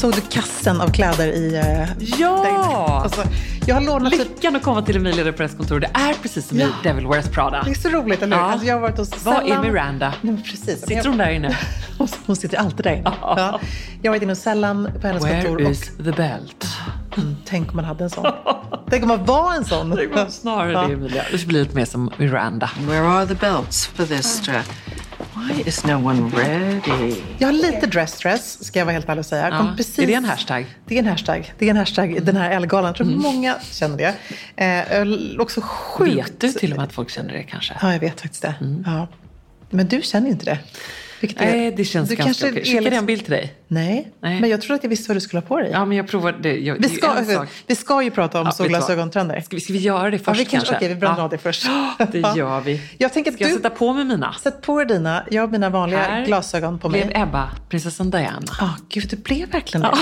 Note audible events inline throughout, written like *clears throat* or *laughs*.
Såg du kassen av kläder i... eh, Ja! Alltså, jag har lånat typ... Lyckan att komma till Emilia de presskontor. Det är precis som Ja. i Devil Wears Prada. Det är så roligt, eller hur? Ja. Alltså, jag har varit hos Vad är Miranda? Nej, men precis. Sitter hon där inne? *laughs* Hon, sitter alltid där inne. Ja. Jag har varit inne hos Sellan på hennes kontor Where och is the belt? mm, tänk om man hade en sån. tänk om man var en sån. *laughs* Det var snarare Ja. det Emilia. Du blir lite mer som Miranda. Where are the belts for this dress? Why is no one ready? Jag har lite dress dress, ska jag vara helt ärlig och säga. Ja. precis... Är det en hashtag? Det är en hashtag. Det är en hashtag i den här Ellegalan. Jag tror många känner det. Eh, också sjukt... Vet du till och med att folk känner det kanske? Ja, jag vet faktiskt det. Ja. Men du känner inte det. Vilket är- Nej, det känns du ganska kanske okej. är Skickade jag liksom- en bild till dig? Nej. Nej. men jag trodde att jag visste vad du skulle ha på dig. Ja, men jag provar. Det, jag, Vi det ska, sak. vi ska ju prata om Ja, du solglasögontrender. Ska vi, ska vi göra det Ja, först vi kanske, kanske? okej, vi bränner av det först. *gasps* Det gör vi. Jag tänker att Ska jag du- sätta på mig mina? Sätt på dig dina. Jag har mina vanliga Här glasögon på mig. blev Ebba prinsessan Diana. Ja, gud, det blev verkligen det.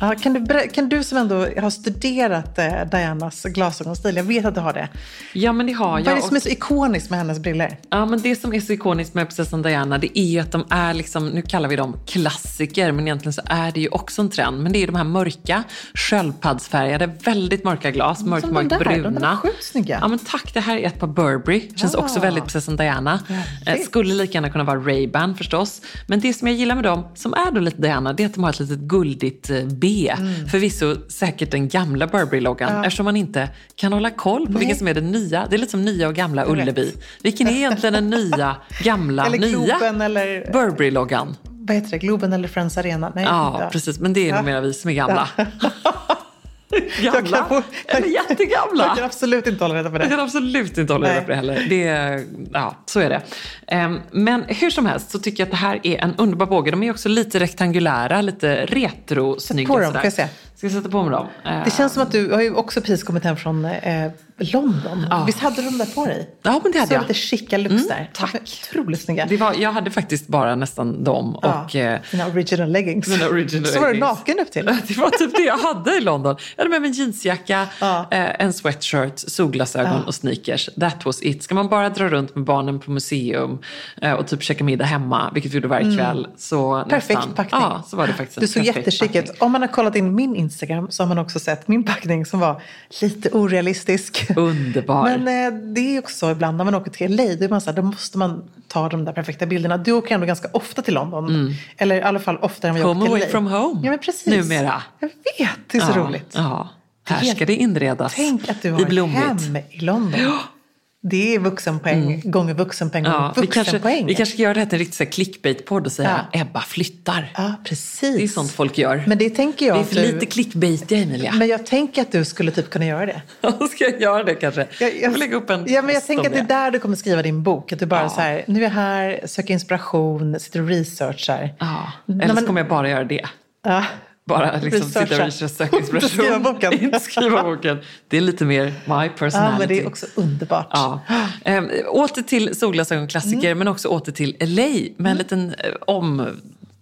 Ja, kan, du, kan du som ändå har studerat eh, Dianas glasögonstil, jag vet att du har det. Ja, men det har jag. Vad är det som är så ikoniskt med hennes briller? Ja, men det som är så ikoniskt med prinsessan Diana, det är ju att de är liksom, nu kallar vi dem klassiker, men egentligen så är det ju också en trend. Men det är de här mörka, sköldpaddsfärgade, väldigt mörka glas, mörkt, de mörkt där, de bruna. där var sjukt snygga. Ja, men tack. Det här är ett par Burberry. Känns Ah. också väldigt prinsessan Diana. Eh, Väldigt. skulle lika gärna kunna vara Ray-Ban förstås. Men det som jag gillar med dem, som är då lite Diana, det är att de har ett litet guldigt eh, B. Mm. Förvisso säkert den gamla Burberry-loggan, eftersom man inte kan hålla koll på vilken som är den nya. Det är lite som nya och gamla vet. Ullevi. Vilken är egentligen den nya, gamla, *laughs* Eller nya eller, Burberry-loggan? vad heter det, Globen eller Friends Arena? Nej, Ja, precis. Men det är Ja. numera vi som är gamla. Jag *laughs* *laughs* gamla? kan få- Eller jättegamla? Jag kan absolut inte hålla reda på Jag kan det. absolut inte hålla reda på det heller. Det ja, så är det. Ehm, Men hur som helst så tycker jag att det här är en underbar båge. De är också lite rektangulära, lite retro-snygga. på dem, får jag se? Ska jag sätta på mig dem? Ehm, Det känns som att du har ju också precis kommit hem från eh, London. Visst hade du de där på dig? Ja, men det hade så jag. lite chica looks där. tack. Otroligt snygga. Det var, jag hade faktiskt bara nästan dem Ja, och eh, original leggings. Mina original så var du leggings. naken upp till. *laughs* Det var typ det jag hade i London. Jag hade med mig en jeansjacka, Ja. eh, en sweatshirt, solglasögon Ja. och sneakers. That was it. Ska man bara dra runt med barnen på museum eh, och typ käka middag hemma, vilket vi gjorde varje kväll, så Mm. Perfekt nästan, packning. Ja, så var det faktiskt Du såg jättechic ut. Om man har kollat in min Instagram så har man också sett min packning som var lite orealistisk. *laughs* Underbar. Men eh, det är också så ibland när man åker till LA, då, är man så här, då måste man ta de där perfekta bilderna. Du åker ändå ganska ofta till London. Eller i alla fall oftare än vad jag åker till away LA. from home. Ja, men precis. Numera. Jag vet, det är så ja, roligt. Ja. Här ska det inredas Tänk att du har blommigt. hem i London. *gasps* *gasps* Det är vuxenpoäng gånger vuxenpoäng gånger Ja, vi, kanske, vuxenpoäng. vi kanske göra det här till en riktig clickbait-podd och säga Ebba flyttar. Ja, precis. Det är sånt folk gör. Men det tänker jag det är för du... lite clickbaitiga, Emilia. Men jag tänker att du skulle typ kunna göra det. *laughs* Ska jag göra det kanske? Jag, får lägga upp en Ja, men jag tänker att det är där du kommer skriva din bok. Att du bara Ja. så här, nu är jag här, söker inspiration, sitter och researchar. Ja, eller så kommer jag bara göra det. Ja. Bara liksom sitta och researcha, söka inspiration. Inte skriva boken. *laughs* Inte skriva boken. Det är lite mer my personality. ja, men det är också underbart. Ja. Ähm, åter till solglasögonklassiker, Mm. men också åter till LA med en liten eh, om...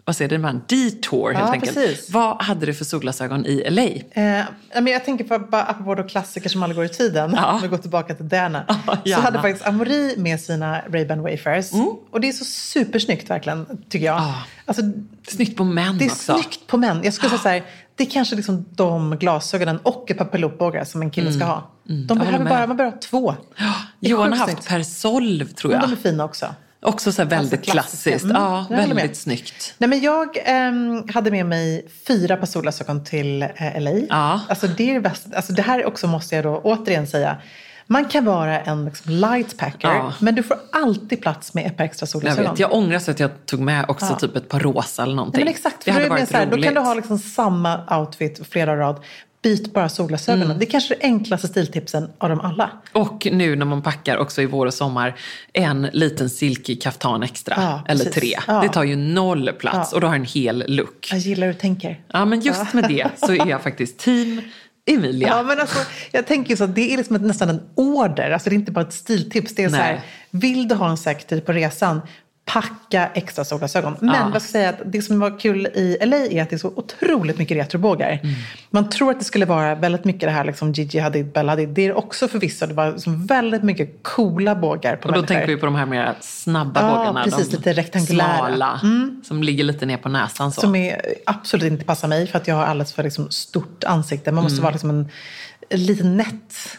Vad säger det, man? Detour helt Ja, enkelt. precis. Vad hade du för solglasögon i LA? Eh, men jag tänker på, bara apropå då klassiker som aldrig går i tiden, Ja. om vi går tillbaka till Diana. Ja, så hade faktiskt Amori med sina Ray-Ban Wayfarers. Och det är så supersnyggt verkligen, tycker jag. Ja. Alltså, Snyggt på män det är också. snyggt på män. Jag skulle säga så här, det är kanske liksom de glasögonen och ett par pilotbågar som en kille ska ha. De Mm. behöver bara, man behöver två. Johan har haft. Persolv, tror Men jag. de är fina också. Också så här väldigt Alltså klassiskt. Mm, Ja, jag med. väldigt snyggt. Nej, men jag ehm, hade med mig fyra par solglasögon till eh, LA. Ja. Alltså, det, är det, bästa. alltså, det här också måste jag då återigen säga. Man kan vara en liksom, light packer, Ja. men du får alltid plats med ett par extra Jag solglasögon. vet, jag ångrar att jag tog med också Ja. typ ett par rosa eller någonting. Nej, men exakt, Det för hade då, det varit så här, då roligt. kan du ha liksom samma outfit flera rad. Byt bara solglasögonen. Det är kanske det enklaste stiltipsen av dem alla. Och nu när man packar också i vår och sommar, en liten silkig kaftan extra. Ja, eller precis. tre. Ja. Det tar ju noll plats Ja. och du har en hel look. Jag gillar hur du tänker. Ja, men just med det *laughs* så är jag faktiskt team Emilia. Ja, men alltså, jag tänker så att det är liksom nästan en order. Alltså, det är inte bara ett stiltips. Det är så Nej. här, vill du ha en säker tid på resan, packa extra solglasögon. Men Ja. jag ska säga att det som var kul i LA är att det är så otroligt mycket retrobågar. Man tror att det skulle vara väldigt mycket det här liksom Gigi Hadid, Bella Hadid. Det är också förvisso. Det var liksom väldigt mycket coola bågar på och då människor. tänker vi på de här mer snabba Ja, bågarna. precis, lite rektangulära. Mm. Smala, som ligger lite ner på näsan. Så. Som är, absolut inte passar mig för att jag har alldeles för liksom, stort ansikte. Man måste Mm. vara liksom en, en liten nätt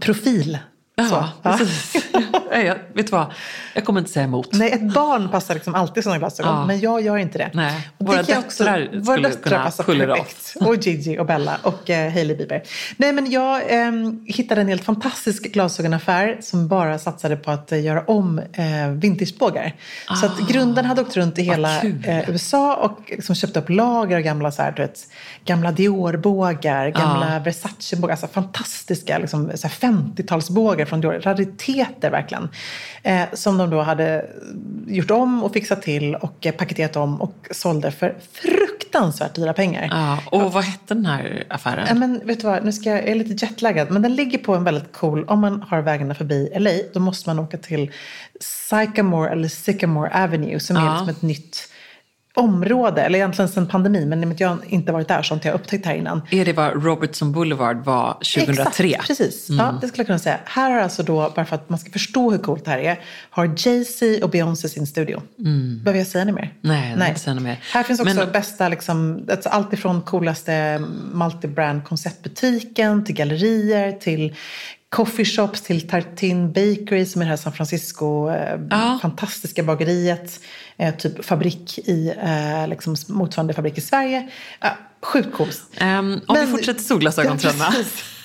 profil. Ja, precis. *laughs* jag, vet vad? Jag kommer inte säga emot. Nej, ett barn passar liksom alltid sådana glasögon, ja. men jag gör inte det. Nej, och våra det döttrar också, skulle våra döttrar kunna passar perfekt. *laughs* Och Gigi och Bella och eh, Hailey Bieber. Nej, men jag eh, hittade en helt fantastisk glasögonaffär som bara satsade på att eh, göra om eh, vintagebågar. Ah, så att ah. grunden hade åkt runt i hela eh, USA och liksom köpt upp lager av gamla, så här, du vet, gamla Dior-bågar, gamla ah. Versace-bågar. Alltså fantastiska liksom, 50-talsbågar det från Dior. Rariteter verkligen. Eh, som de då hade gjort om och fixat till och eh, paketerat om och sålde för fruktansvärt dyra pengar. Ja, och vad hette den här affären? Eh, men vet du vad, nu ska jag, jag är lite jetlaggad. Men den ligger på en väldigt cool, om man har vägarna förbi LA, då måste man åka till Sycamore eller Sycamore Avenue som ja. är liksom ett nytt område, eller egentligen sedan pandemin, men jag inte varit där så har inte jag upptäckt här innan. Är det vad Robertson Boulevard var 2003? Exakt, precis. Ja, det skulle jag kunna säga. Här har alltså då, bara för att man ska förstå hur coolt det här är, har Jay-Z och Beyoncé sin studio. Behöver jag säga något mer? Nej, vill inte säga något mer. Här finns också Men- bästa, liksom, alltså allt ifrån coolaste multibrand konceptbutiken till gallerier till coffeeshops till Tartin Bakery som är det här San Francisco eh, Ja. fantastiska bageriet. Eh, typ fabrik i, eh, liksom motsvarande fabrik i Sverige. Uh, sjukt coolt. Ehm, om vi Men- fortsätter solglasögontrenderna.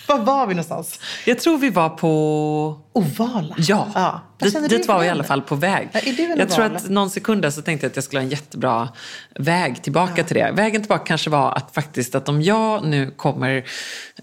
Ja. Var var vi någonstans? Jag tror vi var på... Ovala? Ja, ja. Dit, dit var vi i alla fall på väg. Ja, är du en jag tror att någon sekund där så tänkte jag att jag skulle ha en jättebra väg tillbaka till det. Vägen tillbaka kanske var att faktiskt att om jag nu kommer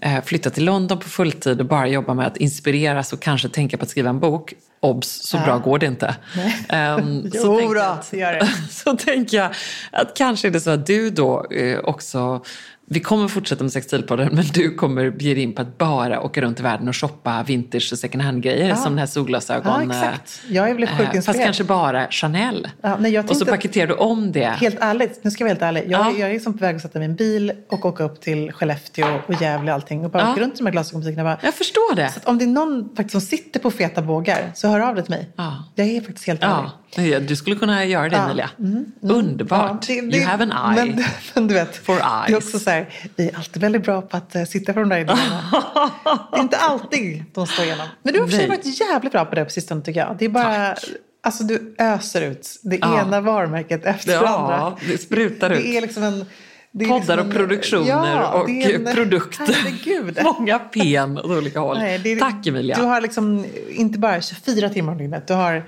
eh, flytta till London på fulltid och bara jobba med att inspireras och kanske tänka på att skriva en bok, obs, så bra går det inte. *laughs* Så Jo tänkte då, jag att- gör det. *laughs* så tänker jag att kanske är det så att du då eh, också vi kommer fortsätta med Sextilpodden men du kommer bjuda in på att bara åka runt i världen och shoppa vintage och second hand-grejer som den här solglasögon. Ja, exakt. Jag blev sjukt eh, Fast inspirerad. kanske bara Chanel. Ja, nej, jag och så paketerar du om det. Helt ärligt, nu ska jag vara helt ärlig. Jag, Ja. jag är liksom på väg att sätta en bil och åka upp till Skellefteå och Gävle och allting och bara Ja. åka runt i de här glasögonbutikerna. Jag förstår det. Så om det är någon faktiskt som sitter på feta bågar så hör av dig till mig. Ja. Jag är faktiskt helt ärlig. Ja, du skulle kunna göra det Emilia. Underbart. Ja, det- det- you have an eye. Men, *laughs* men du vet, For det är eyes. också så här, vi är alltid väldigt bra på att eh, sitta på de där idéerna. *laughs* det är inte alltid de står igenom. Men du har för varit jävligt bra på det på sistone tycker jag. Det är bara, alltså du öser ut det Ja. ena varumärket efter det Ja, andra. det sprutar ut. Det är liksom en... Poddar liksom och produktioner Ja, och en- produkter. Herregud. *laughs* Många pen åt olika håll. Nej, är- Tack Emilia. Du har liksom inte bara 24 timmar om dygnet. Du har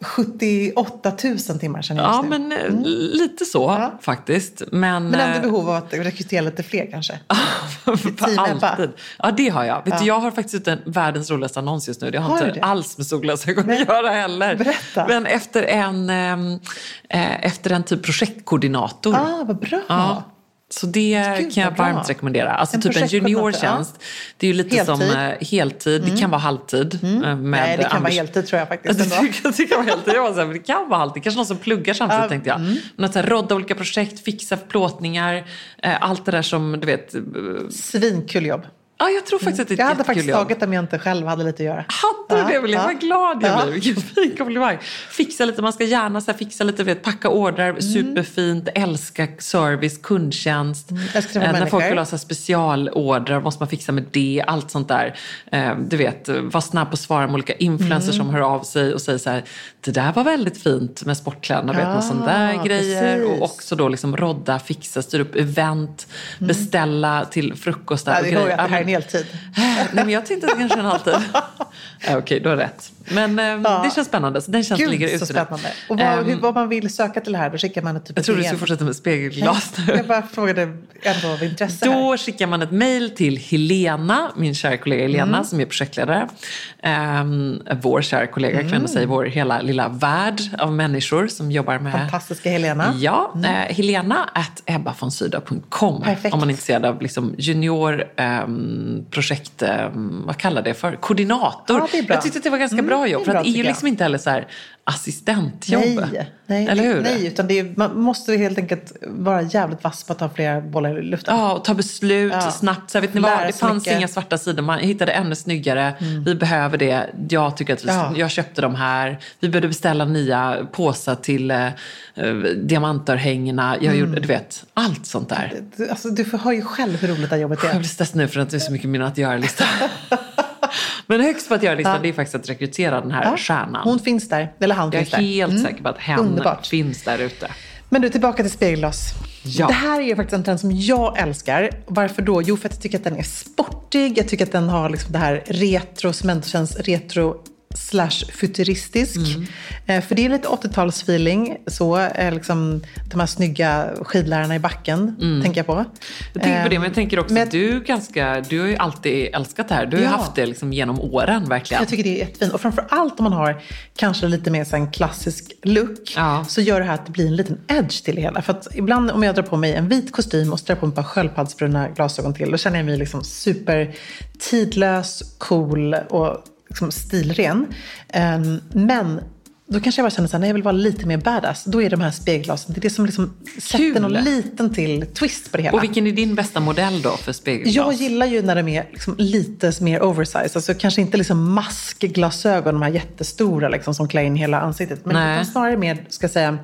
78 000 timmar jag Ja, nu. men eh, lite så Ja. faktiskt. Men, Men ändå eh, behov av att rekrytera lite fler kanske. *laughs* för alltid. Ja, det har jag. Vet du, jag har faktiskt en världens roligaste annons just nu. Det har, Har inte det? alls med solglasögon att göra heller. Berätta. Men efter en, ehm, eh, efter en typ projektkoordinator. Ah, vad bra. Ja. Så det Gud, kan jag vad bra. varmt rekommendera. Alltså En typ en juniortjänst. Det är ju lite som Heltid. Mm. eh, heltid. Det kan vara halvtid. eh, Med Nej, det kan vara Anders- heltid tror jag faktiskt *laughs* det, ändå. det kan vara heltid. Jag var så här, men det kan vara halvtid. Kanske någon som pluggar samtidigt Ja, tänkte jag. mm. Att så här, rodda olika projekt, fixa plåtningar. Eh, allt det där som du vet. Svinkul jobb. Ja, jag tror faktiskt att det är Jag ett hade faktiskt jobb. tagit om jag inte själv hade lite att göra. Hade du Ja, det ja. Vad glad jag Ja. blir. Vilken fin komplimang. Fixa lite, man ska gärna så här, fixa lite, vet, packa ordrar, Mm. superfint, älska service, kundtjänst. träffa Eh, när människor. folk vill ha så här, specialordrar måste man fixa med det, allt sånt där. Eh, du vet, var snabb på att svara med olika influencers Mm. som hör av sig och säger så här, det där var väldigt fint med sportkläderna, vet, någon sån där Ja, grejer. precis. Och också då liksom rodda, fixa, styra upp event, beställa till frukostar Mm. Ja, och grejer. Här en heltid. Nej, men jag tänkte att det kanske är en halvtid. *laughs* Eh, Nej, okej, du har rätt. Men eh, Ja. det känns spännande. Så den tjänsten Gud, ligger så nu. spännande. Och vad, Ehm, hur, vad man vill söka till det här, då skickar man ett typ jag trodde du skulle fortsätta med spegelglas nu. *laughs* Jag bara frågade ändå av intresse här. Då skickar man ett mejl till Helena, min kära kollega Helena som är projektledare. Ehm, vår kära kollega kan jag säga, vår hela lilla värld av människor som jobbar med Fantastiska Helena. Ja, eh, Helena at ebbafonsyda.com Perfekt. om man är intresserad av liksom junior ehm, projekt, ehm, vad kallar det för, koordinator. Ja, det. Jag tyckte att det var ganska Mm, bra jobb. För att det är ju liksom inte heller så här assistentjobb. Nej, nej, Eller hur? nej utan det är, man måste helt enkelt vara jävligt vass på att ha flera bollar i luften. Ja, och ta beslut Ja. snabbt. Så vet ni vad? Det fanns mycket. Mm. inga svarta sidor. Man hittade ännu snyggare. Vi behöver det. Jag tycker att vi, Ja. jag köpte de här. Vi behövde beställa nya påsar till eh, eh, diamantörhängena. Jag Mm. gjorde, du vet, allt sånt där. Alltså, du hör ju själv hur roligt det här jobbet Jag är. blir stressad nu för att det är så mycket min att göra-lista. *laughs* Men högst på att göra-listan det är faktiskt att rekrytera den här Ja, stjärnan. Hon finns där, eller han jag finns är där. helt Mm. säker på att hen Underbart. finns där ute. Men du, tillbaka till spegelglas. Ja. Det här är ju faktiskt en trend som jag älskar. Varför då? Jo, för att jag tycker att den är sportig. Jag tycker att den har liksom det här retro, som ändå känns retro slash futuristisk. Mm. Eh, för det är lite 80-talsfeeling. Så, eh, liksom, de här snygga skidlärarna i backen, tänker jag på. Mm. Jag tänker på det, men jag tänker också men- att du, ganska, du har ju alltid älskat det här. Du har ju Ja. haft det liksom genom åren verkligen. Jag tycker det är jättefint. Och framför allt om man har kanske lite mer så en klassisk look Ja. så gör det här att det blir en liten edge till det hela. För att ibland om jag drar på mig en vit kostym och så drar på mig ett par sköldpaddsbruna glasögon till, då känner jag mig liksom super tidlös, cool och liksom stilren. Ehm, men då kanske jag bara känner så här, nej jag vill vara lite mer badass. Då är de här spegelglasen, det är det som liksom sätter någon liten till twist på det hela. Och vilken är din bästa modell då för spegelglas? Jag gillar ju när de är liksom lite mer oversized. Alltså kanske inte liksom maskglasögon, de här jättestora liksom, som klär in hela ansiktet. Men Nej. utan snarare mer, ska jag säga,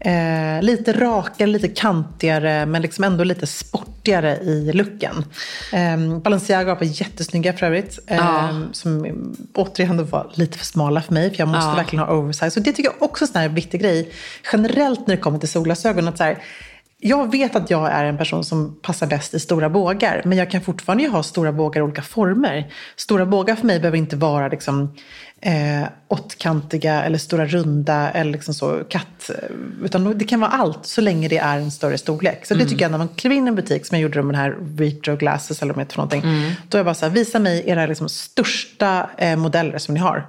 eh, lite rakare, lite kantigare, men liksom ändå lite sportigare i looken. Eh, Balenciaga på jättesnygga för övrigt. Eh, Ja. Som eh, återigen var lite för smala för mig, för jag måste Ja. verkligen ha här. Så det tycker jag också är en här viktig grej. Generellt när det kommer till solglasögon, att så här, jag vet att jag är en person som passar bäst i stora bågar, men jag kan fortfarande ju ha stora bågar i olika former. Stora bågar för mig behöver inte vara liksom, eh, åttkantiga eller stora runda eller liksom så katt. Utan det kan vara allt så länge det är en större storlek. Så det tycker jag när man kliver in i en butik som jag gjorde med den här retro glasses eller vad det för någonting. Då är jag bara så här, visa mig era liksom största eh, modeller som ni har.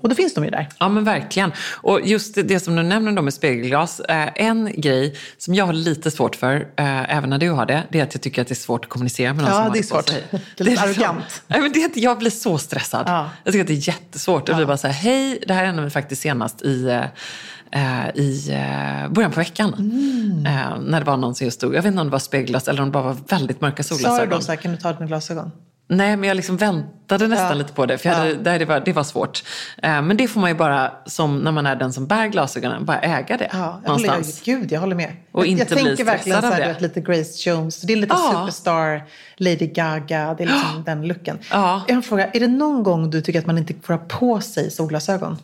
Och då finns de ju där. Ja men verkligen. Och just det, det som du nämner då med spegelglas. Eh, en grej som jag har lite svårt för, eh, även när du har det, det är att jag tycker att det är svårt att kommunicera med någon Ja, som har det är på svårt. sig. *laughs* Det är lite liksom- arrogant. Nej, men det är att jag blir så stressad. Ja. Jag tycker att det är jättesvårt. Jag blir bara så här, hej, det här hände mig faktiskt senast i, eh, eh, i eh, början på veckan. Mm. När det var någon som just stod, jag vet inte om det var spegelglas eller om det bara var väldigt mörka Sa du solglasögon. då så här, kan du ta dina glasögon? Nej, men jag liksom väntade nästan Ja. lite på det. För hade, Ja. det, det, var, det var svårt. Eh, men det får man ju bara, som när man är den som bär glasögonen, bara äga det. Ja, jag håller, gud, jag håller med. Och jag, inte jag bli tänker verkligen så här, vet, lite Grace Jones. Det är lite Ja. Superstar, Lady Gaga. Det är liksom *gasps* den looken. Ja. Jag har en fråga. Är det någon gång du tycker att man inte får ha på sig solglasögon?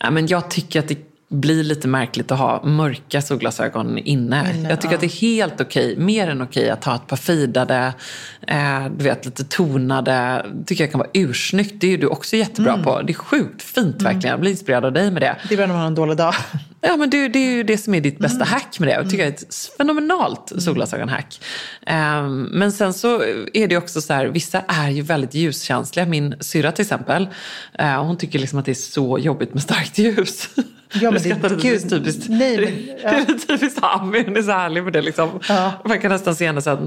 Ja, men jag tycker att det blir lite märkligt att ha mörka solglasögon inne. Inne, jag tycker ja. att det är helt okej, mer än okej att ha ett par fidade, eh, du vet lite tonade. tycker jag kan vara ursnyggt. Det är ju du också jättebra Mm. på. Det är sjukt fint verkligen. Jag blir inspirerad av dig med det. Det är bara när man har en dålig dag. *laughs* Ja, men det, det är ju det som är ditt bästa Mm. hack med det. Jag tycker det är ett fenomenalt solglasögonhack. Ehm, men sen så är det också så här, vissa är ju väldigt ljuskänsliga. Min syrra till exempel, eh, hon tycker liksom att det är så jobbigt med starkt ljus. *laughs* Ja, men det- det är typiskt. nej, men- det är typiskt *laughs* Ami, hon är så härlig med det liksom. Ja. Man kan nästan se henne så att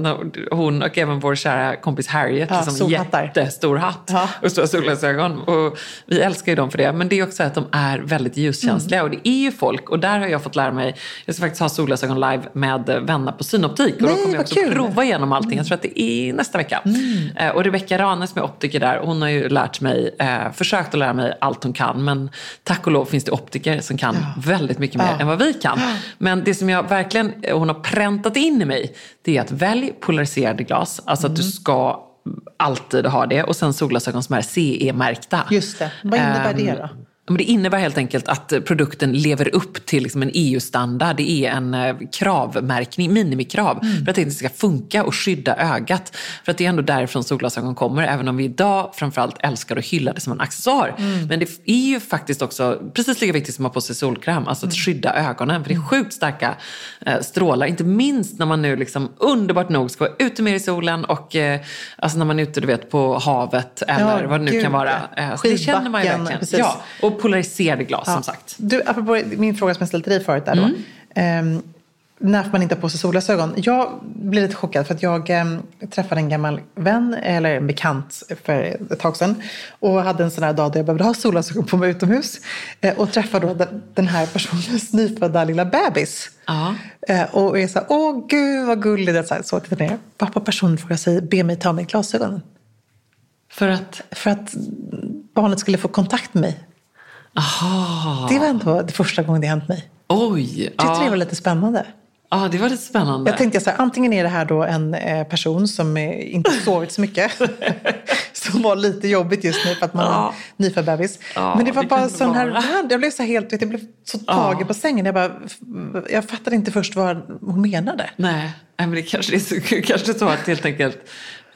hon och även vår kära kompis Harriet, Ja, liksom jättestor hatt Ja. och stora solglasögon. Och vi älskar ju dem för det. Men det är också att de är väldigt ljuskänsliga. Och det är ju folk, och där har jag fått lära mig, jag ska faktiskt ha solglasögon live med vänner på synoptik. Och Nej, då kommer jag också kul. prova igenom allting. Jag tror att det är nästa vecka. Eh, Och Rebecca Rane som är optiker där, hon har ju lärt mig, eh, försökt att lära mig allt hon kan. Men tack och lov finns det optiker som kan väldigt mycket mer Ja. än vad vi kan. Men det som jag verkligen, eh, hon har präntat in i mig, det är att välj polariserade glas. Alltså att du ska alltid ha det. Och sen solglasögon som är CE-märkta. Just det. Vad innebär Ehm, det då? Men det innebär helt enkelt att eh, produkten lever upp till liksom en EU-standard. Det är en eh, kravmärkning, minimikrav, Mm. för att det ska funka och skydda ögat. För att det är ändå därifrån solglasögon kommer, även om vi idag framförallt älskar att hylla det som en accessoar. Mm. Men det är ju faktiskt också precis lika viktigt som att ha på sig solkräm, alltså att Mm. skydda ögonen. För det är sjukt starka eh, strålar, inte minst när man nu liksom underbart nog ska vara ute mer i solen och alltså när man är ute du vet, på havet eller Ja, vad det nu gud, kan vara. så det känner man ju Skidbacken, verkligen. precis. Ja, och polariserade glas som sagt. Du, apropå min fråga som jag ställde till dig förut där då. Mm. Ehm, när får man inte ha på sig solglasögon? Jag blev lite chockad för att jag ehm, träffade en gammal vän, eller en bekant för ett tag sedan. Och hade en sån här dag där jag behövde ha solglasögon på mig utomhus. Eh, och träffade då den, här personens *laughs* nyfödda lilla bebis. Ja. Eh, och är så här, åh gud vad gullig. det är Så, här, så tittar ner. Pappa personen frågar sig, be mig ta av mig glasögonen. För att... För att barnet skulle få kontakt med mig. Aha. Det var ändå det första gången det hänt mig. Oj. Tyckte det Ja. var lite spännande. ja, det var lite spännande. Jag tänkte så här, antingen är det här då en eh, person som eh, inte sovit så mycket. *laughs* som var lite jobbigt just nu för att man är Ja. nyfödd bebis. Ja, Men det var det bara sån här vara. Jag blev så helt, jag blev så tagen på sängen. Jag, bara, jag fattade inte först vad hon menade. Nej, nej, men det kanske är så, kanske är så att helt enkelt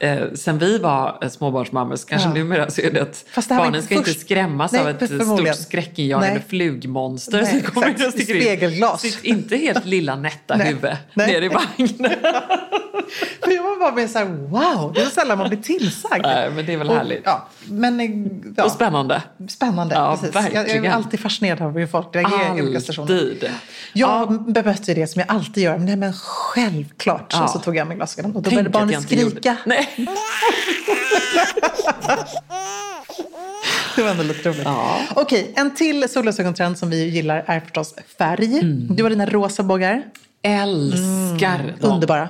Eh, sen vi var eh, småbarnsmammor så kanske Ja. numera så är det att det barnen inte ska inte först- skrämmas Nej, av ett stort skräckinjagande flugmonster Nej, som kommer och sticker in Spegelglas. sitt inte helt lilla nätta *laughs* huvud ner i vagnen. *laughs* *laughs* För jag var bara med så här, wow, det är så sällan man blir tillsagd. Nej, men det är väl Och, härligt. Ja, men, eh, ja. Och spännande. Spännande. Ja, precis. Jag, jag är verkligen. alltid fascinerad av hur folk reagerar i olika stationer. Jag bemötte det som jag alltid gör. Nej, men självklart. Ja. Så tog jag med glasögonen och då började gjorde- skrika. Nej. *laughs* Det var ändå lite roligt. Ja. Okej, en till solglasögontrend som vi gillar är förstås färg. Mm. Du har dina rosa bågar. Älskar dem. Underbara.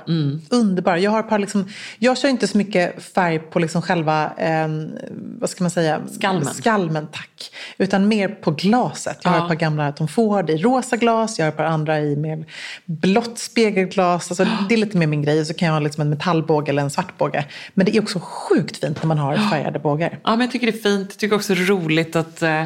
Underbara. Jag har par liksom, jag kör inte så mycket färg på liksom själva, eh, vad ska man säga? Skalmen. Skalmen, tack. Utan mer på glaset. Jag har Ja. ett par gamla Tom Ford i rosa glas, jag har ett par andra i mer blått spegelglas. Alltså, *gasps* det är lite mer min grej. Så kan jag ha liksom en metallbåge eller en svart båge. Men det är också sjukt fint när man har färgade bågar. Ja, men jag tycker det är fint. Jag tycker också det är roligt att eh,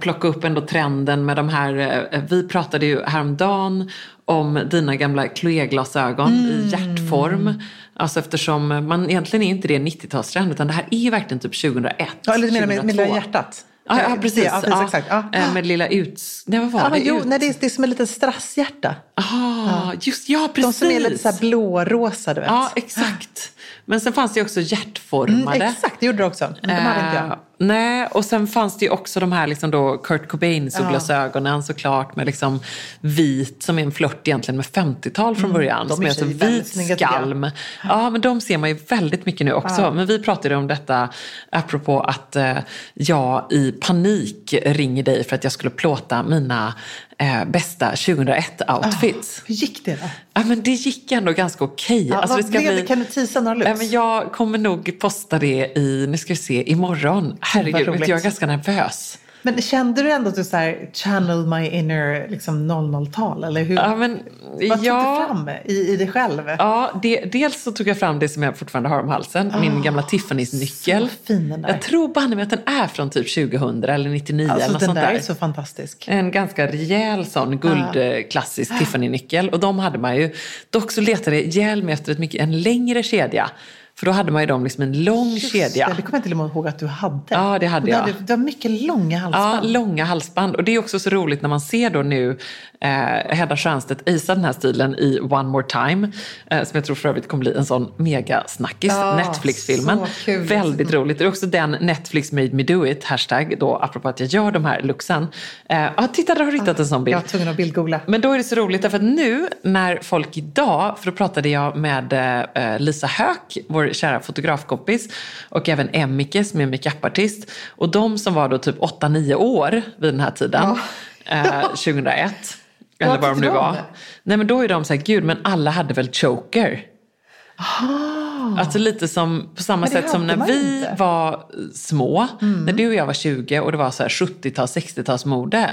plocka upp ändå trenden med de här. Eh, vi pratade ju häromdagen om dina gamla Chloé-glasögon i hjärtform. Alltså eftersom man egentligen är inte det 90-talstrend utan det här är ju verkligen typ 2001, Ja, eller med, med 2002. lilla hjärtat? Ja, ja precis. Ja, precis exakt. Ja. Eh, Med lilla ut... Nej, vad var Ja, det? jo, Ut... nej, det, är, det är som ett litet strasshjärta. Ah, just ja, precis. De som är lite så här blårosa, du vet. Ja, exakt. Men sen fanns det också hjärtformade. Mm, exakt, det gjorde du också. Men De hade inte jag. Nej, och sen fanns det ju också de här liksom då Kurt Cobain-solglasögonen såklart med liksom vit som är en flört egentligen med 50-tal från början. Mm, de som är alltså vit skalm. Ja, men de ser man ju väldigt mycket nu också. Men vi pratade om detta apropå att eh, jag i panik ringer dig för att jag skulle plåta mina eh, bästa 2001-outfits. Hur gick det då? Ja, men det gick ändå ganska okej. Ja, Alltså, det ska bli-? Kan du teasa några looks? Nej, men jag kommer nog posta det i, nu ska vi se, imorgon. Herregud, jag är ganska nervös. Men kände du ändå att du så här, channel my inner liksom 00-tal? Eller hur? Ja, men, Vad tog ja, du fram i, i dig själv? Ja, det, dels så tog jag fram det som jag fortfarande har om halsen, min gamla Tiffany's nyckel. Ah. Jag tror banne att den är från typ 2000 eller 99 eller Alltså, något den sånt där där. är så fantastisk. En ganska rejäl sån guldklassisk Tiffany-nyckel. Och de hade man ju. Dock så letade jag ihjäl mig efter ett mycket, en längre kedja. För då hade man ju dem liksom en lång Just kedja. Det, det kommer jag till och med ihåg att du hade. Ja, det hade du jag. Hade, du har mycket långa Ja, halsband. långa halsband. Och det är också så roligt när man ser då nu eh, Hedda Stiernstedt isa den här stilen i One More Time. Eh, som jag tror för övrigt kommer bli en sån megasnackis. Ja, Netflix-filmen. Väldigt roligt. Det är också den Netflix made me do it, hashtag då, apropå att jag gör de här looksen. Eh, ja, titta, där har du hittat en sån bild. Jag var tvungen att bildgoogla. Men då är det så roligt därför att nu när folk idag, för då pratade jag med eh, Lisa Höök, vår kära fotografkompis, och även Emmike som är makeupartist. Och de som var då typ 8-9 år vid den här tiden, eh, *laughs* 2001. Eller vad de nu var. Nej men då är de så här, gud men alla hade väl choker? Alltså lite som, på samma sätt som när vi inte. var små, när du och jag var 20 och det var så här 70-tals, 60-talsmode.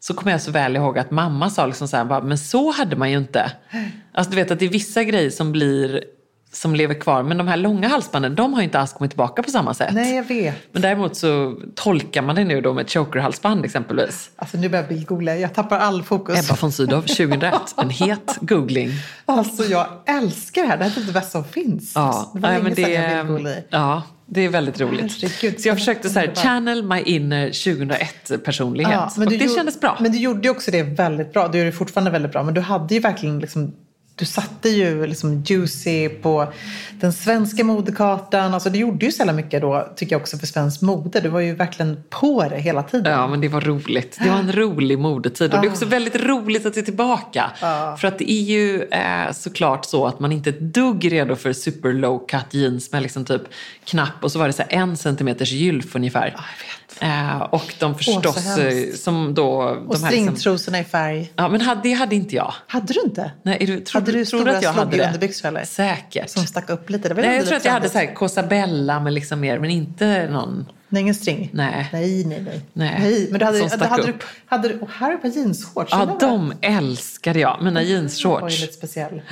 Så kommer jag så väl ihåg att mamma sa liksom så här, men så hade man ju inte. Alltså du vet att det är vissa grejer som blir som lever kvar. Men de här långa halsbanden, de har inte alls kommit tillbaka på samma sätt. Nej, jag vet. Men däremot så tolkar man det nu då med ett chokerhalsband exempelvis. Alltså nu börjar jag bildgoogla. Jag tappar all fokus. Ebba von Sydow *laughs* 2001, en het googling. Alltså jag älskar det här. Det här är typ det bästa som finns. Ja, det var länge men det, jag bildgooglade i. ja, det är väldigt roligt. Herregud, så jag försökte så här, channel my inner 2001-personlighet. och du det gjorde- kändes bra. Men du gjorde ju också det väldigt bra. Du gör det fortfarande väldigt bra. Men du hade ju verkligen liksom du satte ju liksom Juicy på den svenska modekartan. Alltså du gjorde ju så jävla mycket då, tycker jag också, för svensk mode. Du var ju verkligen på det hela tiden. Ja, men det var roligt. Det var en rolig modetid. Och det är också väldigt roligt att är tillbaka. För att det är ju eh, såklart så att man inte är ett dugg redo för super low cut jeans med liksom typ knapp och så var det så en centimeters gylf ungefär. Eh, och de förstås eh, som då... Och de här liksom, stringtrosorna i färg. Ja, men hade, det hade inte jag. Hade du inte? Nej, är du, tror, Hade du tror stora att jag hade underbyxor, eller? Säkert. Som stack upp lite? Nej, jag tror att jag hade så här Cosabella med liksom mer, men inte någon... Nej, ingen string? Nej. Nej, nej, nej. Nej, Men du hade, du stack hade, du, hade du... Och här är ett par jeansshorts. Ja, de älskade jag. Mina var ju jeansshorts. lite speciell.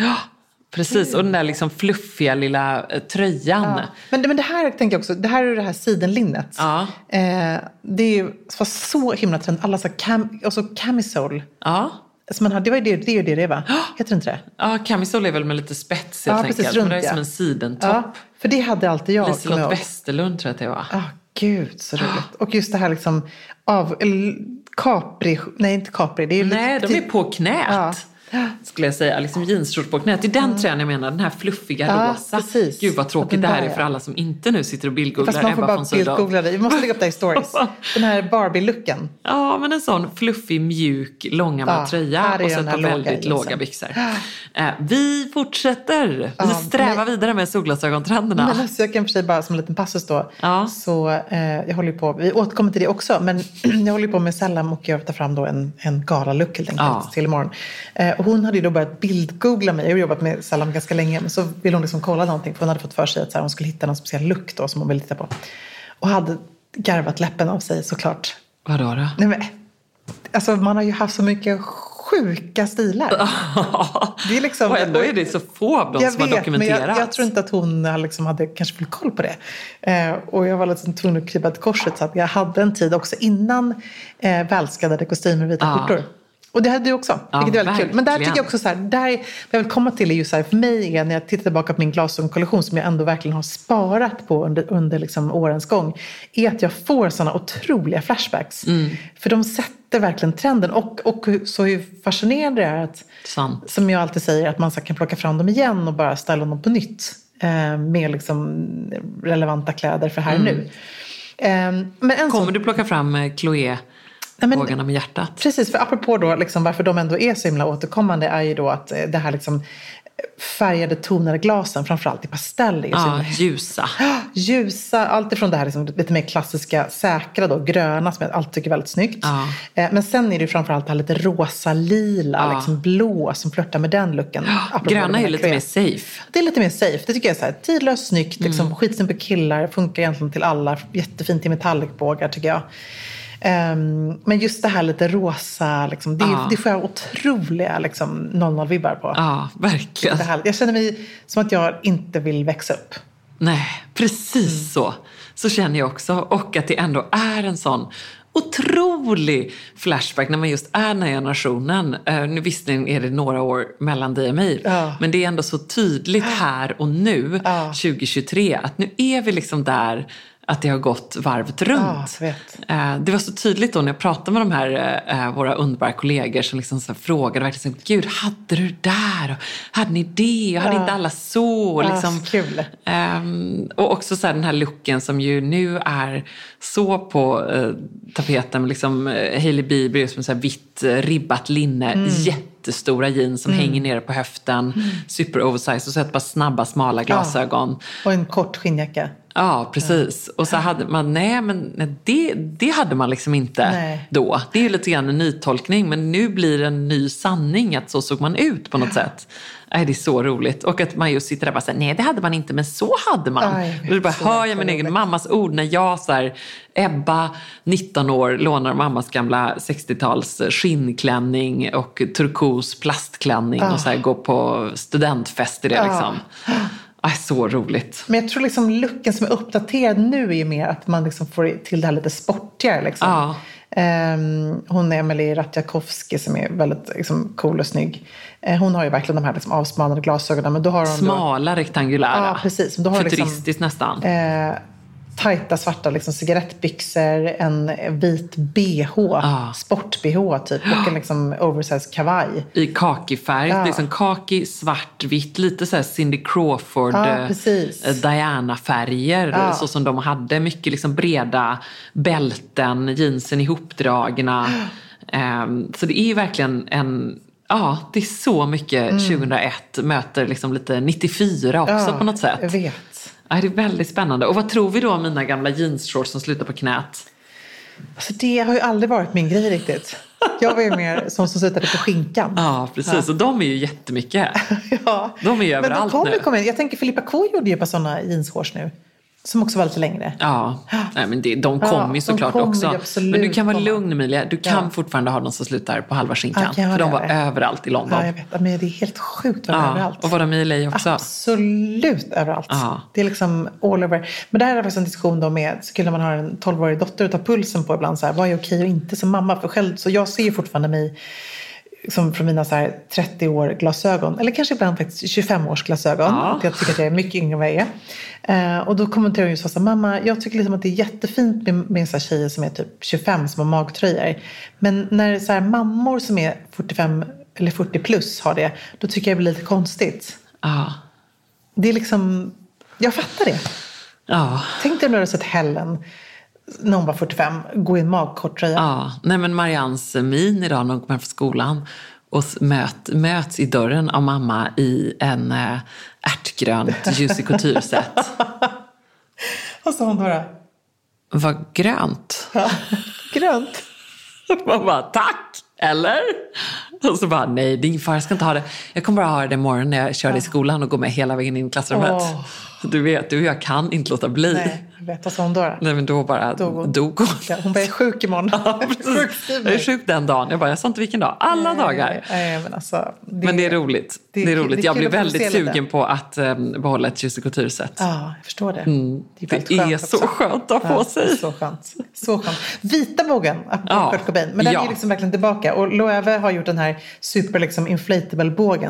Precis, och den där liksom fluffiga lilla eh, tröjan. Ja. Men, men det här tänker jag också, det här är det här sidenlinnet. Ja. Eh, det var så himla trend. Alla så cam, och så camisole. Ja. Alltså man har, det var ju det, det är ju det det var. Heter det inte det? Ja, camisole är väl med lite spets helt Ja, precis, enkelt. Men runt, det är ja. som en sidentopp. Ja, för det hade alltid jag. Liselott. Westerlund tror jag att det var. Ah, gud så roligt. Och just det här liksom av, Capri, nej inte Capri. Det är Nej, lite, de är på knät. Ja. Skulle jag säga. Liksom jeansshorts på knät. Det är den tröjan jag menar. Den här fluffiga Ja, rosa. precis. Gud vad tråkigt det här är för alla som inte nu sitter och bildgooglar Fast man får Ebba bara bildgoogla det. Vi måste lägga upp det i stories. *laughs* Den här Barbie-looken. Ja, men en sån fluffig, mjuk, långärmad Ja, tröja och så ett par låga väldigt jeansen. låga byxor. Eh, vi fortsätter. Vi Ja, strävar men- vidare med solglasögontrenderna. Men alltså, jag kan för sig bara som en liten passus då. Ja. Så eh, jag håller på, vi återkommer till det också, men *clears throat* jag håller på med Sallam och jag tar fram då en, en galalook helt enkelt Ja. till imorgon. Eh, hon hade ju då börjat bildgoogla mig. Jag har jobbat med Sallam ganska länge, men så ville hon liksom kolla någonting. För hon hade fått för sig att hon skulle hitta någon speciell då som hon ville titta på. Och hade garvat läppen av sig såklart. Vadå då? Nej, men, alltså man har ju haft så mycket sjuka stilar. Det är liksom, *laughs* och ändå är det så få av dem jag som har vet, dokumenterats. Men jag, jag tror inte att hon liksom hade kanske full koll på det. Eh, och jag var liksom tvungen att krypa till korset. Så att jag hade en tid också innan eh, välskadade kostymer och vita Ja. skjortor. Och det hade du också, Ja, vilket är väldigt kul. Men där verkligen. tycker jag också så här, där, vad jag vill komma till är just så här, för mig är när jag tittar tillbaka på min glasögonkollektion som jag ändå verkligen har sparat på under, under liksom årens gång, är att jag får sådana otroliga flashbacks. Mm. För de sätter verkligen trenden. Och, och så hur fascinerande det är att Sant. som jag alltid säger, att man så kan plocka fram dem igen och bara ställa dem på nytt. Eh, med liksom relevanta kläder för här och nu. Eh, men en Kommer sån, du plocka fram eh, Chloé, Nej, men- med hjärtat? Precis, för apropå då liksom varför de ändå är så himla återkommande är ju då att eh, det här liksom färgade tonade glasen, framförallt i pastell, är Ja, ljusa. Ljusa, allt ifrån det här liksom lite mer klassiska, säkra då, gröna som jag alltid tycker är väldigt snyggt. Ja. Eh, Men sen är det framförallt det här lite rosa, lila, Ja. liksom blå som flörtar med den looken. Gröna är ju lite mer safe. Det är lite mer safe. Det tycker jag är så här, tidlöst, snyggt, liksom, Mm. skitsnyggt på killar, funkar egentligen till alla, jättefint i metallicbågar tycker jag. Ehm, men just det här lite rosa, liksom, det, Ja. det får jag otroliga liksom, 00-vibbar på. Ja, verkligen. Det här, jag känner mig som att jag inte vill växa upp. Nej, precis Mm. så. Så känner jag också. Och att det ändå är en sån otrolig flashback när man just är den här generationen. Uh, nu visserligen är det några år mellan dig och mig. Ja. Men det är ändå så tydligt här och nu, Ja. 2023, att nu är vi liksom där att det har gått varvet runt. Eh, Det var så tydligt då när jag pratade med de här, eh, våra underbara kollegor som liksom så frågade verkligen så, Gud, hade du det där? Och hade ni det? Och hade Ja. inte alla så? Och liksom, kul. Ehm, och också så här, den här looken som ju nu är så på eh, tapeten. med Liksom, eh, Hailey Bieber just med så här vitt eh, ribbat linne, Mm. jättestora jeans som hänger nere på höften, super oversized och så ett par snabba smala glasögon. Och en kort skinnjacka. Ja, precis. Och så hade man, nej men nej, det, det hade man liksom inte Nej. då. Det är lite grann en nytolkning men nu blir det en ny sanning att så såg man ut på något sätt. Nej, det är så roligt. Och att man just sitter där och bara säger nej det hade man inte men så hade man. Ja, vet. och då bara hör jag min egen mammas ord när jag så här, Ebba, 19 år, lånar mammas gamla 60-tals skinnklänning och turkos plastklänning och så här, går på studentfest i det liksom. *gasps* Äh, så roligt. Men jag tror liksom looken som är uppdaterad nu är ju mer att man liksom får till det här lite sportigare. Liksom. Ja. Ehm, hon är Emelie Ratjakovsky som är väldigt liksom, cool och snygg. Eh, hon har ju verkligen de här liksom, avsmalnade glasögonen. Men då har hon då, Smala, rektangulära. Ja, precis. Men då har liksom- Futuristiskt nästan. eh, tajta svarta liksom, cigarettbyxor, en vit bh, Ah. sport-bh typ och en liksom, oversized kavaj. I kakifärg, Ja. liksom kaki, svart, vitt, lite så här Cindy Crawford, eh, Diana-färger. Ja. Så som de hade. Mycket liksom breda bälten, jeansen ihopdragna. *gasps* Ehm, så det är verkligen en, ja det är så mycket 2001 möter liksom lite 94 också Mm. På något sätt. Jag vet. Ja, det är väldigt spännande. Och vad tror vi då om mina gamla jeansshorts som slutar på knät? Alltså, det har ju aldrig varit min grej riktigt. Jag var ju mer som som slutade på skinkan. Ja, precis. Och de är ju jättemycket. *laughs* Ja. De är ju Men de överallt kommer, nu. kommer, jag tänker Filippa K gjorde ju par sådana jeanshorts nu. Som också var lite längre. Ja, Nej, men det, de Ja, kommer ju de såklart kommer också. ju absolut Men du kan vara lugn Emilia, du kan Ja. fortfarande ha de som slutar på halva skinkan. Ja, för de var det? överallt i London. Ja, jag vet. Men det är helt sjukt vad de Ja, överallt. och var de i LA också? Absolut överallt. Ja. Det är liksom all over. Men det här är faktiskt en diskussion då med, så kul när man har en 12-årig dotter och tar pulsen på ibland så här, vad är okej och inte som mamma? För själv, så jag ser fortfarande mig som från mina så här 30 år glasögon, eller kanske ibland faktiskt 25 års glasögon. Ja. Jag tycker att jag är mycket yngre än vad jag är. Eh, och då kommenterar hon ju så här, mamma, jag tycker liksom att det är jättefint med, med så här tjejer som är typ 25 som har magtröjor. Men när så här mammor som är 45 eller 40 plus har det, då tycker jag det blir lite konstigt. Ja. Det är liksom, jag fattar det. Ja. Tänk dig om du hade sett Helen när hon var 45 gå i en magkort tröja. ja. Nej men Mariannes min idag när hon kommer hem från skolan och möt, möts i dörren av mamma i en äh, ärtgrönt Juicy Couture-set. *laughs* Vad sa hon då? då? Vad grönt. *laughs* Grönt. Man bara, tack! Eller? Och så bara, nej fara, jag ska inte ha det. Jag kommer bara ha det imorgon när jag kör det i skolan och går med hela vägen in i klassrummet. Åh. Du vet, du jag kan inte låta bli. Nej, jag vet. Vad sa hon då? då? Nej men då bara Dog hon. dog hon. Ja, Hon bara, jag är sjuk imorgon. *laughs* Ja. Jag är sjuk den dagen. Jag bara, jag sa inte vilken dag. Alla dagar. Nej, men, alltså, det, Men det är roligt. Det det är, är roligt. jag det är blir väldigt sugen på att um, behålla ett Juicy Couture-set. Ja, jag förstår det. Mm. Det är skönt så också. skönt att ha på sig. Så skönt. Så skönt. Vita bågen, apropå Ja. Kurt Cobain. Men den Ja. är liksom verkligen tillbaka. Och Loewe har gjort den här super liksom,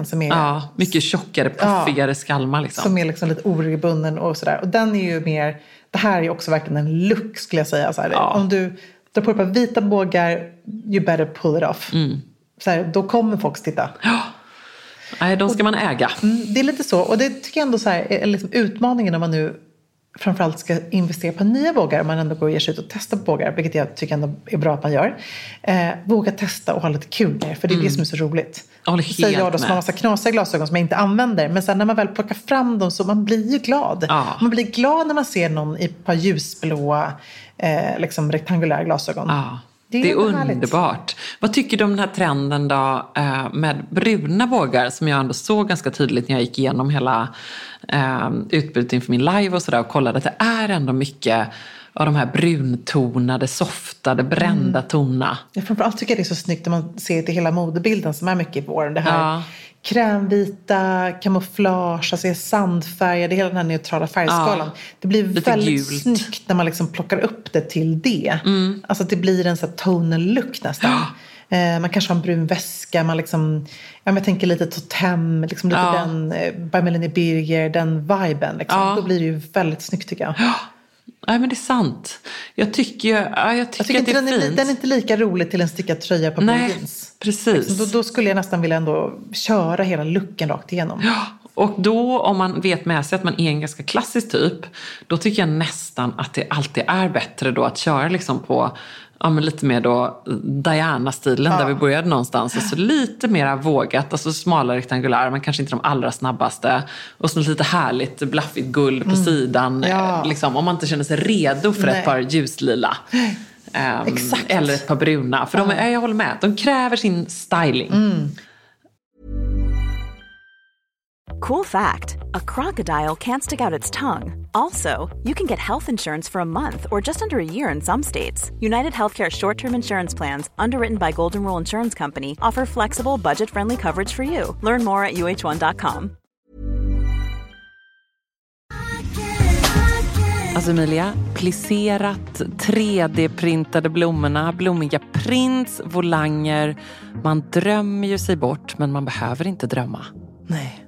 som är, Ja, mycket tjockare, puffigare skalmar liksom. som är liksom lite oregelbunden och sådär. Och den är ju mer, det här är också verkligen en look skulle jag säga. Så Ja. Om du drar på ett par vita bågar, you better pull it off. Mm. Så här, då kommer folk titta. Nej, de ska man äga. Mm, det är lite så. Och det tycker jag ändå så här, är liksom utmaningen om man nu framförallt ska investera på nya bågar. Om man ändå går och ger sig ut och testar bågar. Vilket jag tycker ändå är bra att man gör. Eh, våga testa och ha lite kul det. För det är det som är så roligt. Jag håller säger jag då som med. har massa knasiga glasögon som jag inte använder. Men sen när man väl plockar fram dem så man blir ju glad. Ja. Man blir glad när man ser någon i ett par ljusblåa eh, liksom rektangulära glasögon. Ja, det är, ändå härligt. underbart. Vad tycker du om den här trenden då eh, med bruna bågar som jag ändå såg ganska tydligt när jag gick igenom hela eh, utbudet inför min live och sådär och kollade att det är ändå mycket av de här bruntonade, softade, brända Mm. tonerna. Jag framförallt tycker jag det är så snyggt när man ser till hela modebilden som är mycket i våren. Det här Ja. krämvita, kamouflage, alltså sandfärgade, hela den här neutrala färgskalan. Det blir Lite väldigt gult. Mm. snyggt när man liksom plockar upp det till det. Alltså att det blir en sån tonal look nästan. Eh, man kanske har en brun väska, man liksom, ja, men jag tänker lite Totem, liksom lite Ja. den, eh, by Melanie Birger, den viben. Liksom. Ja. Då blir det ju väldigt snyggt tycker jag. Nej men det är sant. Jag tycker, ja, jag tycker, Jag tycker att det inte är den, är, fint. den är inte lika rolig till en stickad tröja på Nej, jeans. precis. Då, då skulle jag nästan vilja ändå köra hela looken rakt igenom. Och då om man vet med sig att man är en ganska klassisk typ, då tycker jag nästan att det alltid är bättre då att köra liksom på ja, men lite mer då Diana-stilen där vi började någonstans. Alltså lite mer vågat, alltså smalare rektangulära men kanske inte de allra snabbaste. Och så lite härligt blaffigt guld på sidan. Mm. Ja. eh, Liksom, om man inte känner sig redo för Nej. ett par ljuslila. Exakt. eller ett par bruna. För de är, jag håller med, de kräver sin styling. Cool fact a crocodile can't stick out its tongue. Also, you can get health insurance for a month or just under a year in some states. United Healthcare short term insurance plans, underwritten by Golden Rule Insurance Company, offer flexible, budget friendly coverage for you. Learn more at uh1.com. Alltså Emilia, plisserat, 3D-printade blommorna, blommiga prints, volanger. Man drömmer ju sig bort, men man behöver inte drömma. Nej.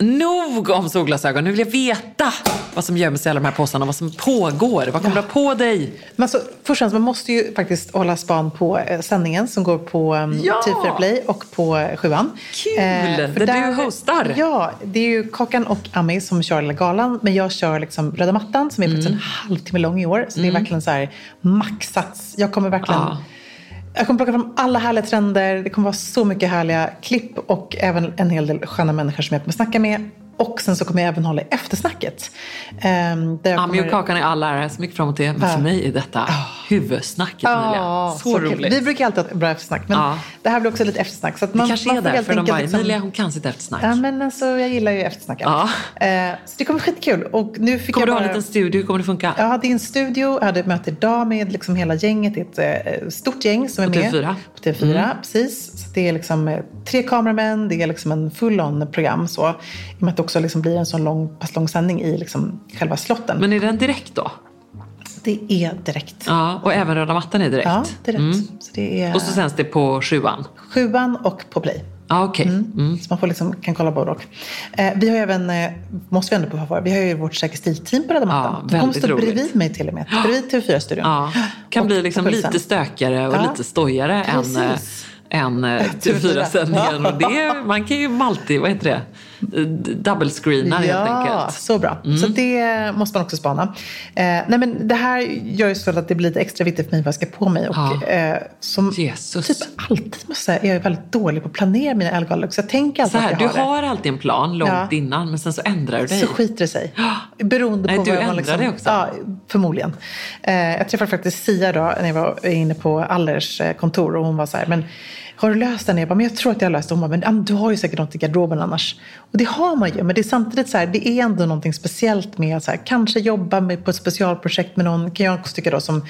Nog om solglasögon. Nu vill jag veta vad som gömmer sig i alla de här påsarna, vad som pågår. Vad kommer du ha på dig? Men alltså, först och man måste ju faktiskt hålla span på eh, sändningen som går på um, Ja! TV4 Play och på eh, Sjuan. Kul! Där du hostar. Ja, det är ju Kakan och Ami som kör Lilla Galan. Men jag kör liksom Röda mattan som är faktiskt Mm. en halvtimme lång i år. Så det är verkligen så här maxats. Jag kommer verkligen... Ja. Jag kommer plocka fram alla härliga trender. Det kommer vara så mycket härliga klipp och även en hel del sköna människor som jag kommer snacka med. Och sen så kommer jag även hålla i eftersnacket. Ehm, där jag Ami och kommer- Kakan är alla ära, så mycket fram emot det. Men för mig är detta huvudsnacket. Ja, Så, kul. roligt. Vi brukar alltid ha ett bra eftersnack, men Ja. det här blir också lite eftersnack. Så att det man, kanske man är får helt därför de bara, liksom- Emilia hon kan sitt eftersnack. Ja, men alltså, jag gillar ju eftersnack. Ja. Eh, så det kommer bli skitkul. Och nu fick Kommer du jag ha en bara... liten studio? Kommer det funka? Ja, det är en studio. Jag hade ett möte idag med liksom hela gänget. Det är ett eh, stort gäng som är På med. TV4? På TV4, precis. Så det är liksom eh, tre kameramän, det är liksom en full-on program. Så, I och med att det också liksom blir en sån lång, pass lång sändning i liksom själva slotten. Men är den direkt då? Det är direkt. Ja, och även röda mattan är direkt? Ja, direkt. Så det är Och så sänds det på sjuan? sjuan och på play. Ja, okej. Mm. Så man får liksom, kan kolla både och. Eh, vi har ju även, eh, måste vi ändå på för, vi har ju vårt Säker stil-team på Röda mattan. Ja, De kommer stå roligt. bredvid mig till och med. Bredvid TV4-studion. Ja, kan Och bli liksom lite stökigare och Ja. lite stojigare än, eh, Precis. än eh, *laughs* TV4-sändningen. Och det, man kan ju multi, vad heter det? Double-screena helt Ja, enkelt. så bra. Så det måste man också spana. Eh, nej men det här gör ju så att det blir lite extra viktigt för mig vad jag ska på mig. Och, Ja. eh, som Jesus. typ alltid måste jag säga, är jag väldigt dålig på att planera mina Elgaler. Så jag tänker alltid Så här, att du jag har, har alltid en plan långt Ja. innan men sen så ändrar du det. dig. Så skiter det sig. *gasps* Beroende Nej, på du vad man ändrar liksom, dig också. Ja, förmodligen. Eh, jag träffade faktiskt Sia då när jag var inne på Allers eh, kontor och hon var så här, men har du löst den? Jag bara, men jag tror att jag har löst. Hon bara, men du har ju säkert något i garderoben annars. Och det har man ju, men det är samtidigt så här, det är ändå någonting speciellt med att så här, kanske jobba med, på ett specialprojekt med någon, kan jag också tycka då, som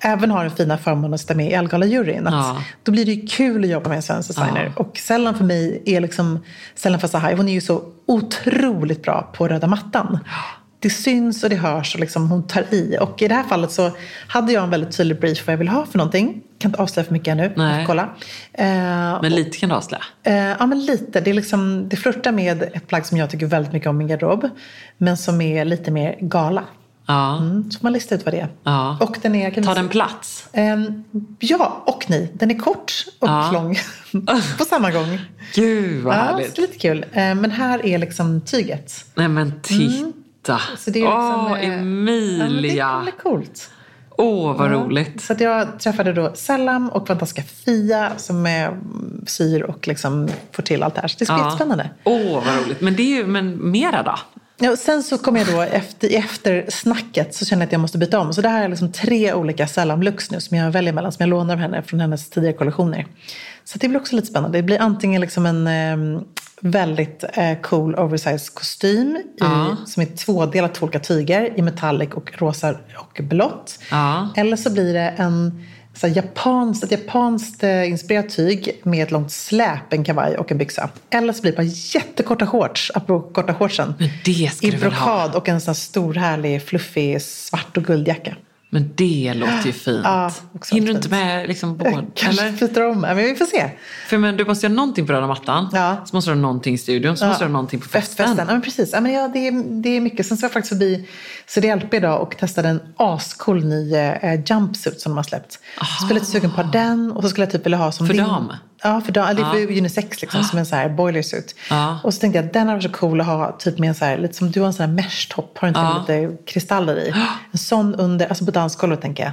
även har den fina förmånen att sitta med i Elgala-juryn. Ja. Då blir det ju kul att jobba med en svensk designer. Och Sellan för mig är liksom, Sellan Fasahai, hon är ju så otroligt bra på röda mattan. Det syns och det hörs och liksom hon tar i. Och i det här fallet så hade jag en väldigt tydlig brief vad jag vill ha för någonting. Kan inte avslöja för mycket ännu. Nej. Kolla. Eh, Men lite kan du avslöja. Eh, ja, men lite. Det, är liksom, det flörtar med ett plagg som jag tycker väldigt mycket om i min garderob. Men som är lite mer gala. Ja. Mm, så man lista ut vad det är. Ja. Och den är... Kan Tar den plats? Ehm, ja och nej. Den är kort och Ja. lång *laughs* på samma gång. Gud vad Ja, härligt. så lite kul. Ehm, men här är liksom tyget. Nej men titta. Så det är liksom, Åh, eh, Ja, men det Emilia. är coolt. Åh, vad roligt. Så att jag träffade då Sellam och fantastiska Fia som är syr och liksom får till allt det här. Så det ska bli jättespännande. Åh, vad roligt. Men det är ju, men mera då? Ja, sen så kom jag då efter, efter snacket så kände jag att jag måste byta om. Så det här är liksom tre olika Sellam-looks nu som jag väljer mellan. Som jag lånar av henne från hennes tidigare kollektioner. Så det blir också lite spännande. Det blir antingen liksom en eh, väldigt eh, cool oversized kostym i, Ja. som är tvådelat två olika tyger i metallic och rosa och blått. Ja. Eller så blir det en så här, japanskt, ett japanskt eh, inspirerat tyg med ett långt släp, en kavaj och en byxa. Eller så blir det bara jättekorta shorts, apropå korta shortsen. I brokad och en sån här stor härlig fluffig svart och guldjacka. Men det låter ju *gasps* fint. Ja, Hinner du inte med liksom båda? Kanske Eller? byter om, men vi får se. För men du måste göra någonting på röda mattan. Ja. Så måste du ha någonting i studion. Så måste du ha någonting på festen. Festen. Ja, men precis. Ja, men ja, det, är, det är mycket. Sen så var jag faktiskt förbi CDLP idag och testade en ascool ny eh, jumpsuit som de har släppt. Jag skulle lite sugen på den och så skulle jag typ vilja ha som För dam? Ja, för dam. Det är för unisex liksom, som en så här boiler suit. Ja. Och så tänkte jag den hade varit så cool att ha typ med en så här, lite som du har en sån här mesh-topp. Har du inte Ja. lite kristaller i? En sån under, alltså på dansgolvet tänker jag.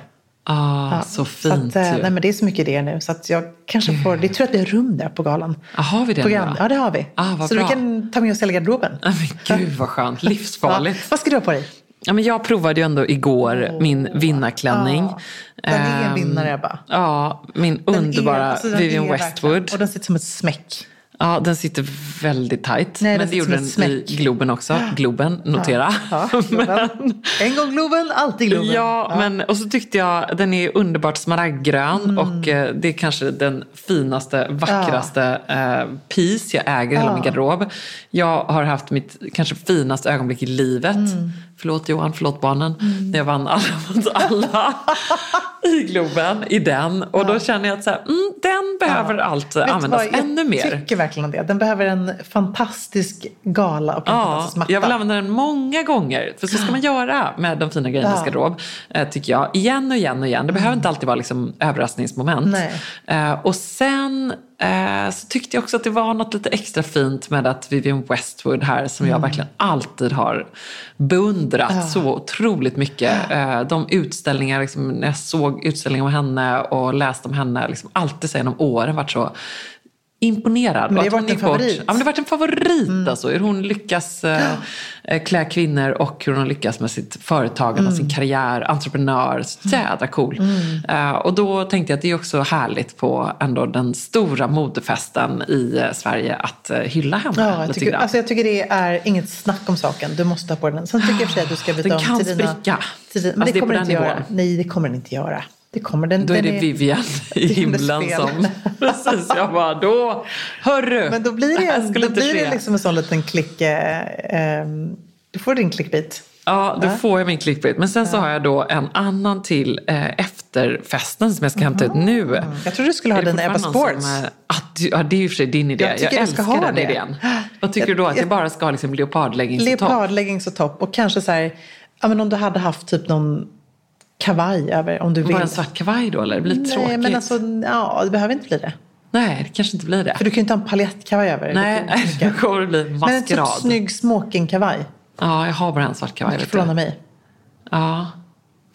Ah, så fint så att, eh, ju. nej, men det är så mycket idéer nu så att jag kanske får, det tror att det är rum där på galan. Ah, har vi det då? Ja, det har vi. Ah, så bra. du kan ta med oss hela garderoben. Ah, *laughs* Men gud vad skönt. Livsfarligt. *laughs* Ja. Vad ska du ha på dig? Ja, men jag provade ju ändå igår min vinnarklänning. Ja, den är en Ehm, vinnare, Ebba. Ja, min Den underbara är- alltså, den Vivian är Westwood. verkligen- Och den sitter som ett smäck. Ja, den sitter väldigt tajt. Nej, men det gjorde den smäck. i Globen också. *gasps* Globen, notera. Ja, Globen. *laughs* En gång Globen, alltid Globen. Ja, men och så tyckte jag den är underbart smaragdgrön Mm. och eh, det är kanske den finaste, vackraste eh, piece jag äger i hela min garderob. Jag har haft mitt kanske finaste ögonblick i livet. Mm. Förlåt Johan, förlåt barnen. När jag vann Alla mot alla i Globen, i den. Och då känner jag att så här, mm, den behöver allt Vet användas vad? ännu mer. Jag tycker verkligen det. Den behöver en fantastisk gala och en Ja, fantastisk matta. jag vill använda den många gånger. För så ska man göra med de fina grejerna i Ja. garderob. eh, Tycker jag. Igen och igen och igen. Det behöver inte alltid vara liksom överraskningsmoment. Nej. Eh, och sen eh, så tyckte jag också att det var något lite extra fint med att Vivian Westwood här som Mm. jag verkligen alltid har beundrat så otroligt mycket. Eh, de utställningar, liksom, när jag såg utställningar om henne och läste om henne, liksom, alltid så genom åren varit så imponerad. Men det har varit en bort- favorit. Mm. Ja, men det har varit en favorit alltså. Hur hon lyckas eh, eh, klä kvinnor och hur hon lyckas med sitt företagande, Mm. sin karriär, entreprenör. Så jädra cool. Eh, och då tänkte jag att det är också härligt på ändå den stora modefesten i eh, Sverige att eh, hylla henne Ja, jag, tycker, alltså jag tycker det är inget snack om saken. Du måste ha på den. Sen tycker jag för sig att du ska byta Den om kan till dina... spricka. Till dina, men Alltså, det det kommer den inte göra. nivån. Nej, det kommer den inte göra. Det kommer den. då är det Vivian *laughs* i himlen som... *laughs* Precis, jag bara då, hörru! Men då blir det, en, då blir det liksom en sån liten klick... Eh, ehm, du får din klickbit. Ja, då får jag min clickbait. Men sen så har jag då en annan till eh, efterfesten som jag ska hämta ut nu. Jag tror du skulle ha den Ebba Sports. Som, är- du- ja, det är ju för sig din idé. Jag Jag, älskar ha den det. idén. *gasps* Vad tycker Jag- du då? Att jag, jag- bara ska ha liksom leopardleggings och topp? Leopardleggings och topp. Och kanske så här, ja, men om du hade haft typ någon kavaj över om du vill. Bara en svart kavaj då eller? Det blir lite Nej, tråkigt. men alltså, ja, det behöver inte bli det. Nej, det kanske inte blir det. För du kan ju inte ha en paljettkavaj över. Nej, Det *laughs* det kommer att bli Men en maskerad. typ snygg smokingkavaj. Ja, jag har bara en svart kavaj. Du får låna mig. Ja,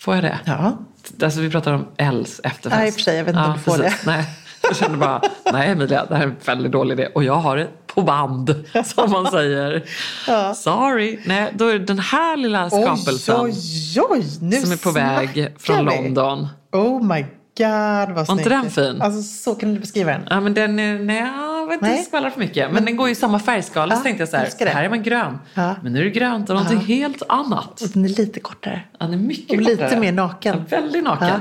får jag det? Ja. Alltså vi pratar om Els efterfest. Nej, i och för sig, jag vet inte om du får det. Nej. Jag kände bara, nej Emilia, det här är en väldigt dålig idé. Och jag har det på band, som man säger. Sorry. Nej, då är det den här lilla skapelsen Oj, oj, oj. Som är på väg från vi. London. Oh my god, vad Var snyggt. inte den fin? Alltså, så kan du beskriva den. Ja, men den är, nej, jag vill inte skvallra för mycket. Men, den går ju i samma färgskala. Ja, så tänkte jag så här, jag här är man grön. Ja. Men nu är det grönt och någonting helt annat. Och den är lite kortare. Den är mycket Och lite kortare. mer naken. Ja, väldigt naken.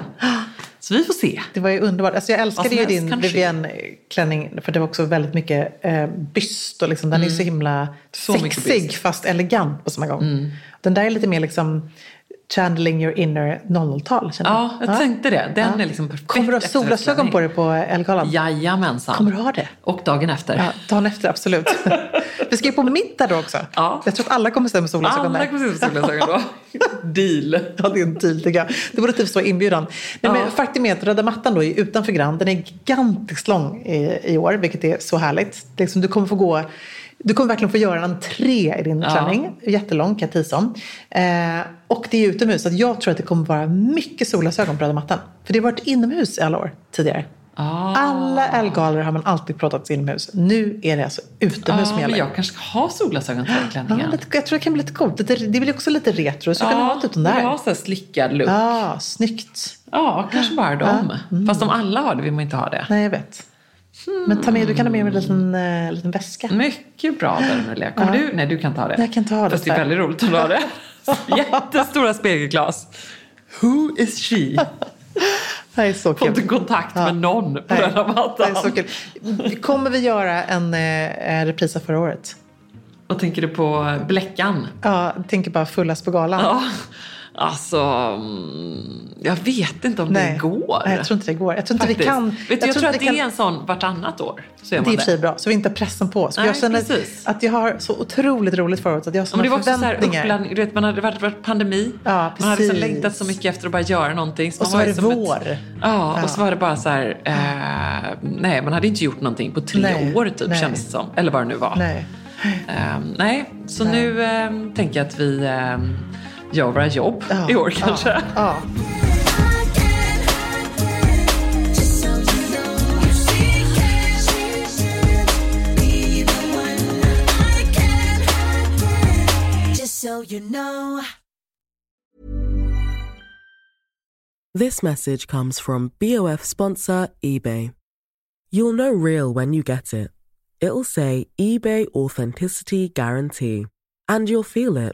Så vi får se. Det var ju underbart. Alltså jag älskade ju din. Vivienne-klänning. För det var också väldigt mycket eh, byst. Och liksom, den är så himla Mm. Så sexig. Mm. fast elegant på samma gång. Den där är lite mer liksom channeling your inner 00-tal. känner Ja, jag Ja. tänkte det. Den är liksom perfekt. Kommer du ha solglasögon på dig på Ellegalan? Jajamensan. Kommer du ha det? Och dagen efter. Ja, dagen efter, absolut. *laughs* Vi ska ju på middag då också. Ja. Jag tror att alla kommer stämma solglasögon Alla kommer sitta med solglasögon då. Deal. Ja, det är en deal tycker jag. Det borde typ stå i inbjudan. Nej, men faktum är att röda mattan då är utanför Grand. Den är gigantiskt lång i, i år, vilket är så härligt. Det liksom, du kommer få gå du kommer verkligen få göra en entré i din Ja. klänning. Jättelång kan jag om. Eh, och det är utomhus. Så jag tror att det kommer vara mycket solglasögon på röda mattan. För det har varit inomhus i alla år tidigare. Ah. Alla Elgaler har man alltid pratat inomhus. Nu är det alltså utomhus Ja, gäller. men jag kanske ska ha solglasögon till den Ja, klänningen. lite, jag tror det kan bli lite coolt. Det, det är väl också lite retro. Så kan du ha typ de jag där. ha så slickad look. Ja, Ja, snyggt. kanske bara dem. Fast om alla har det vill man inte ha det. Nej, jag vet. Men ta med, du kan ha med en liten, eh, liten väska. Mycket bra där Emilia. Kommer du? Nej, du kan ta det. Jag kan ta det, Fast det är väldigt roligt att du har det. *laughs* Jättestora spegelglas. Who is she? Är så kul. en kontakt med någon på Nej, den här mattan. så kul. Kommer vi göra en eh, repris av förra året? Vad tänker du på Bläckan? Ja, jag tänker bara fullast på galan. Ja, alltså... mm, Jag vet inte om det går. Nej, jag tror inte det går. Jag tror inte vi Faktiskt. kan. Vet du, jag, tror att vi det kan- är en sån vartannat år. Så Det är är man i och för sig det. bra, så vi inte har pressen på oss. Nej, jag känner precis. att jag har så otroligt roligt året. Att jag har Ja, men det såna var också så här uppladdning. Du vet, man hade varit, varit pandemi. Ja, man hade så längtat så mycket efter att bara göra någonting. Och man så var det som ett- vår. Ja, Ja. och så var det bara så här... Eh, nej, man hade inte gjort någonting på tre Nej, år typ nej. kändes det som. Eller vad det nu var. Nej. Ehm, nej, så nu ehm, tänker jag att vi ehm, gör våra er jobb Ja, i år kanske. Ja, ja. This message comes from BOF sponsor eBay. You'll know real when you get it. It'll say eBay Authenticity Guarantee. And you'll feel it.